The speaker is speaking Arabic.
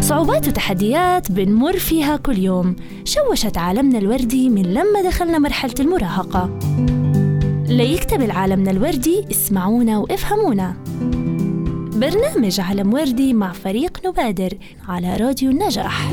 صعوبات وتحديات بنمر فيها كل يوم. شوشت عالمنا الوردي من لما دخلنا مرحلة المراهقة. ليكتمل عالمنا الوردي اسمعونا وافهمونا. برنامج عالم وردي مع فريق نبادر على راديو النجاح.